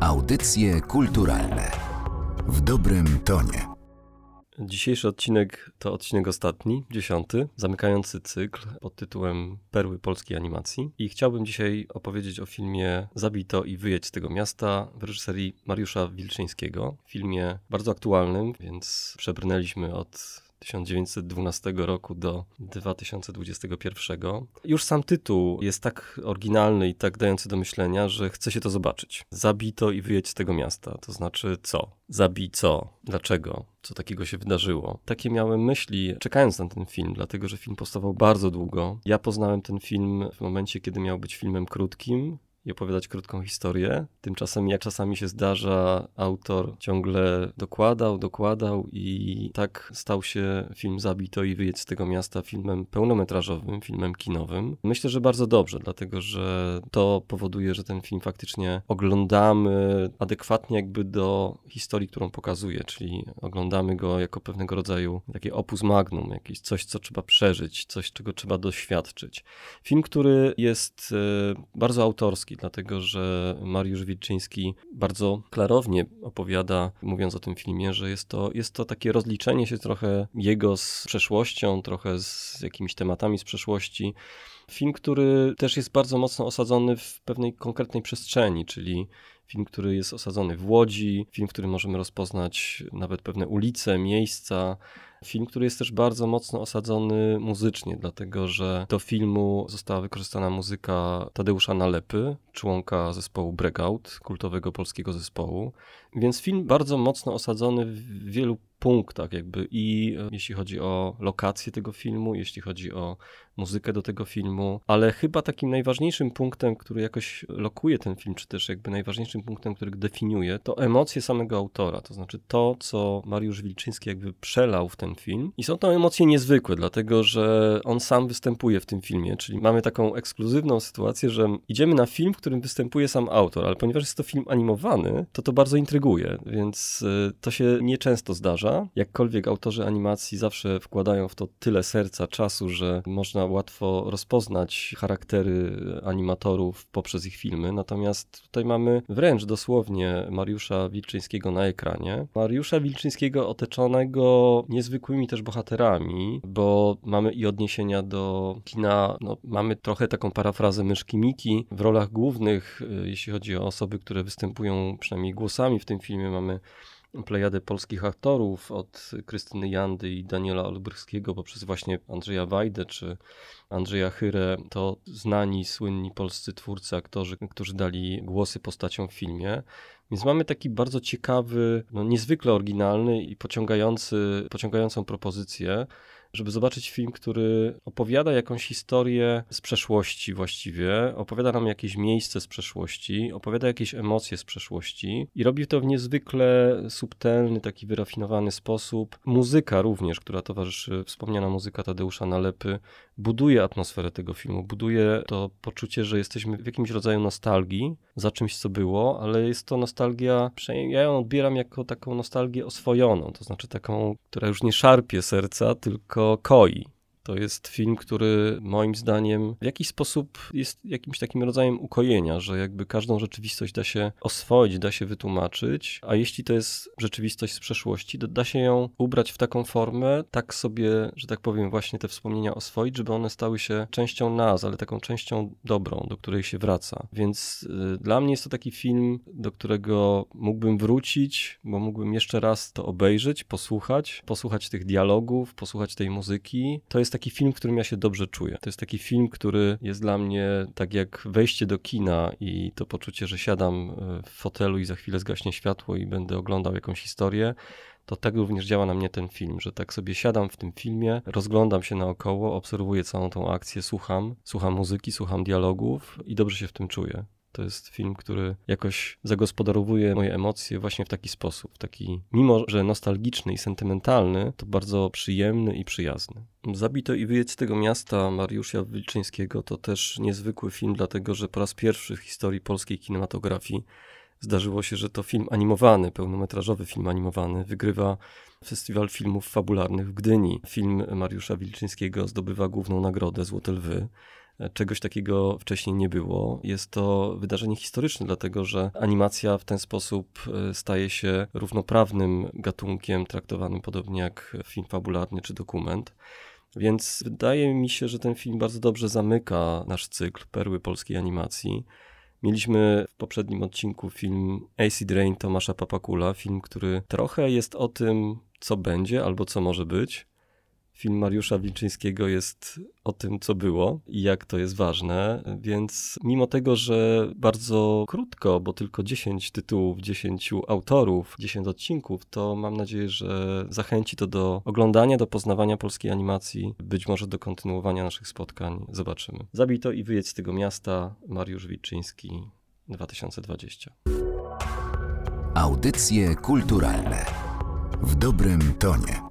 Audycje kulturalne w dobrym tonie. Dzisiejszy odcinek to odcinek ostatni, dziesiąty, zamykający cykl pod tytułem Perły polskiej animacji. I chciałbym dzisiaj opowiedzieć o filmie Zabito i wyjedź z tego miasta w reżyserii Mariusza Wilczyńskiego. Filmie bardzo aktualnym, więc przebrnęliśmy od 1912 roku do 2021. Już sam tytuł jest tak oryginalny i tak dający do myślenia, że chce się to zobaczyć. Zabito i wyjedź z tego miasta. To znaczy co? Zabij co? Dlaczego? Co takiego się wydarzyło? Takie miałem myśli, czekając na ten film, dlatego że film powstawał bardzo długo. Ja poznałem ten film w momencie, kiedy miał być filmem krótkim, i opowiadać krótką historię. Tymczasem, jak czasami się zdarza, autor ciągle dokładał, dokładał i tak stał się film Zabito i wyjedź z tego miasta filmem pełnometrażowym, filmem kinowym. Myślę, że bardzo dobrze, dlatego że to powoduje, że ten film faktycznie oglądamy adekwatnie jakby do historii, którą pokazuje, czyli oglądamy go jako pewnego rodzaju takie opus magnum, jakieś coś, co trzeba przeżyć, coś, czego trzeba doświadczyć. Film, który jest e, bardzo autorski, dlatego że Mariusz Wilczyński bardzo klarownie opowiada, mówiąc o tym filmie, że jest to, jest to takie rozliczenie się trochę jego z przeszłością, trochę z jakimiś tematami z przeszłości. Film, który też jest bardzo mocno osadzony w pewnej konkretnej przestrzeni, czyli film, który jest osadzony w Łodzi, film, w którym możemy rozpoznać nawet pewne ulice, miejsca, Film, który jest też bardzo mocno osadzony muzycznie, dlatego że do filmu została wykorzystana muzyka Tadeusza Nalepy, członka zespołu Breakout, kultowego polskiego zespołu. Więc film bardzo mocno osadzony w wielu punktach, jakby i e, jeśli chodzi o lokację tego filmu, jeśli chodzi o muzykę do tego filmu, ale chyba takim najważniejszym punktem, który jakoś lokuje ten film, czy też jakby najważniejszym punktem, który definiuje, to emocje samego autora, to znaczy to, co Mariusz Wilczyński jakby przelał w ten film. I są to emocje niezwykłe, dlatego że on sam występuje w tym filmie, czyli mamy taką ekskluzywną sytuację, że idziemy na film, w którym występuje sam autor, ale ponieważ jest to film animowany, to to bardzo intryguje, więc e, to się nieczęsto zdarza. Jakkolwiek autorzy animacji zawsze wkładają w to tyle serca, czasu, że można łatwo rozpoznać charaktery animatorów poprzez ich filmy. Natomiast tutaj mamy wręcz dosłownie Mariusza Wilczyńskiego na ekranie. Mariusza Wilczyńskiego otoczonego niezwykłymi też bohaterami, bo mamy i odniesienia do kina, no, mamy trochę taką parafrazę myszki Miki. W rolach głównych, y, jeśli chodzi o osoby, które występują przynajmniej głosami w tym filmie, mamy plejadę polskich aktorów od Krystyny Jandy i Daniela Olbrychskiego poprzez właśnie Andrzeja Wajdę czy Andrzeja Chyrę, to znani, słynni polscy twórcy, aktorzy, którzy dali głosy postaciom w filmie. Więc mamy taki bardzo ciekawy, no niezwykle oryginalny i pociągający, pociągającą propozycję, żeby zobaczyć film, który opowiada jakąś historię z przeszłości właściwie, opowiada nam jakieś miejsce z przeszłości, opowiada jakieś emocje z przeszłości i robi to w niezwykle subtelny, taki wyrafinowany sposób. Muzyka również, która towarzyszy, wspomniana muzyka Tadeusza Nalepy, buduje atmosferę tego filmu, buduje to poczucie, że jesteśmy w jakimś rodzaju nostalgii za czymś, co było, ale jest to nostalgia, przynajmniej ja ją odbieram jako taką nostalgię oswojoną, to znaczy taką, która już nie szarpie serca, tylko koi. To jest film, który moim zdaniem w jakiś sposób jest jakimś takim rodzajem ukojenia, że jakby każdą rzeczywistość da się oswoić, da się wytłumaczyć, a jeśli to jest rzeczywistość z przeszłości, to da się ją ubrać w taką formę, tak sobie, że tak powiem, właśnie te wspomnienia oswoić, żeby one stały się częścią nas, ale taką częścią dobrą, do której się wraca. Więc y, dla mnie jest to taki film, do którego mógłbym wrócić, bo mógłbym jeszcze raz to obejrzeć, posłuchać, posłuchać tych dialogów, posłuchać tej muzyki. To jest taki taki film, w którym ja się dobrze czuję. To jest taki film, który jest dla mnie tak jak wejście do kina i to poczucie, że siadam e, w fotelu i za chwilę zgaśnie światło i będę oglądał jakąś historię to tak również działa na mnie ten film, że tak sobie siadam w tym filmie, rozglądam się naokoło, obserwuję całą tą akcję, słucham, słucham muzyki, słucham dialogów i dobrze się w tym czuję. To jest film, który jakoś zagospodarowuje moje emocje właśnie w taki sposób, taki, mimo że nostalgiczny i sentymentalny, to bardzo przyjemny i przyjazny. Zabito i wyjedź z tego miasta Mariusza Wilczyńskiego to też niezwykły film, dlatego że po raz pierwszy w historii polskiej kinematografii zdarzyło się, że to film animowany, pełnometrażowy film animowany wygrywa Festiwal Filmów Fabularnych w Gdyni. Film Mariusza Wilczyńskiego zdobywa główną nagrodę Złote Lwy Czegoś takiego wcześniej nie było. Jest to wydarzenie historyczne, dlatego że animacja w ten sposób e, staje się równoprawnym gatunkiem, traktowanym podobnie jak film fabularny czy dokument. Więc wydaje mi się, że ten film bardzo dobrze zamyka nasz cykl Perły polskiej animacji. Mieliśmy w poprzednim odcinku film Acid Rain Tomasza Papakula, film, który trochę jest o tym, co będzie albo co może być. Film Mariusza Wilczyńskiego jest o tym, co było i jak to jest ważne, więc mimo tego, że bardzo krótko, bo tylko 10 tytułów, 10 autorów, 10 odcinków, to mam nadzieję, że zachęci to do oglądania, do poznawania polskiej animacji, być może do kontynuowania naszych spotkań. Zobaczymy. Zabij to i wyjedź z tego miasta. Mariusz Wilczyński 2020. Audycje kulturalne w dobrym tonie.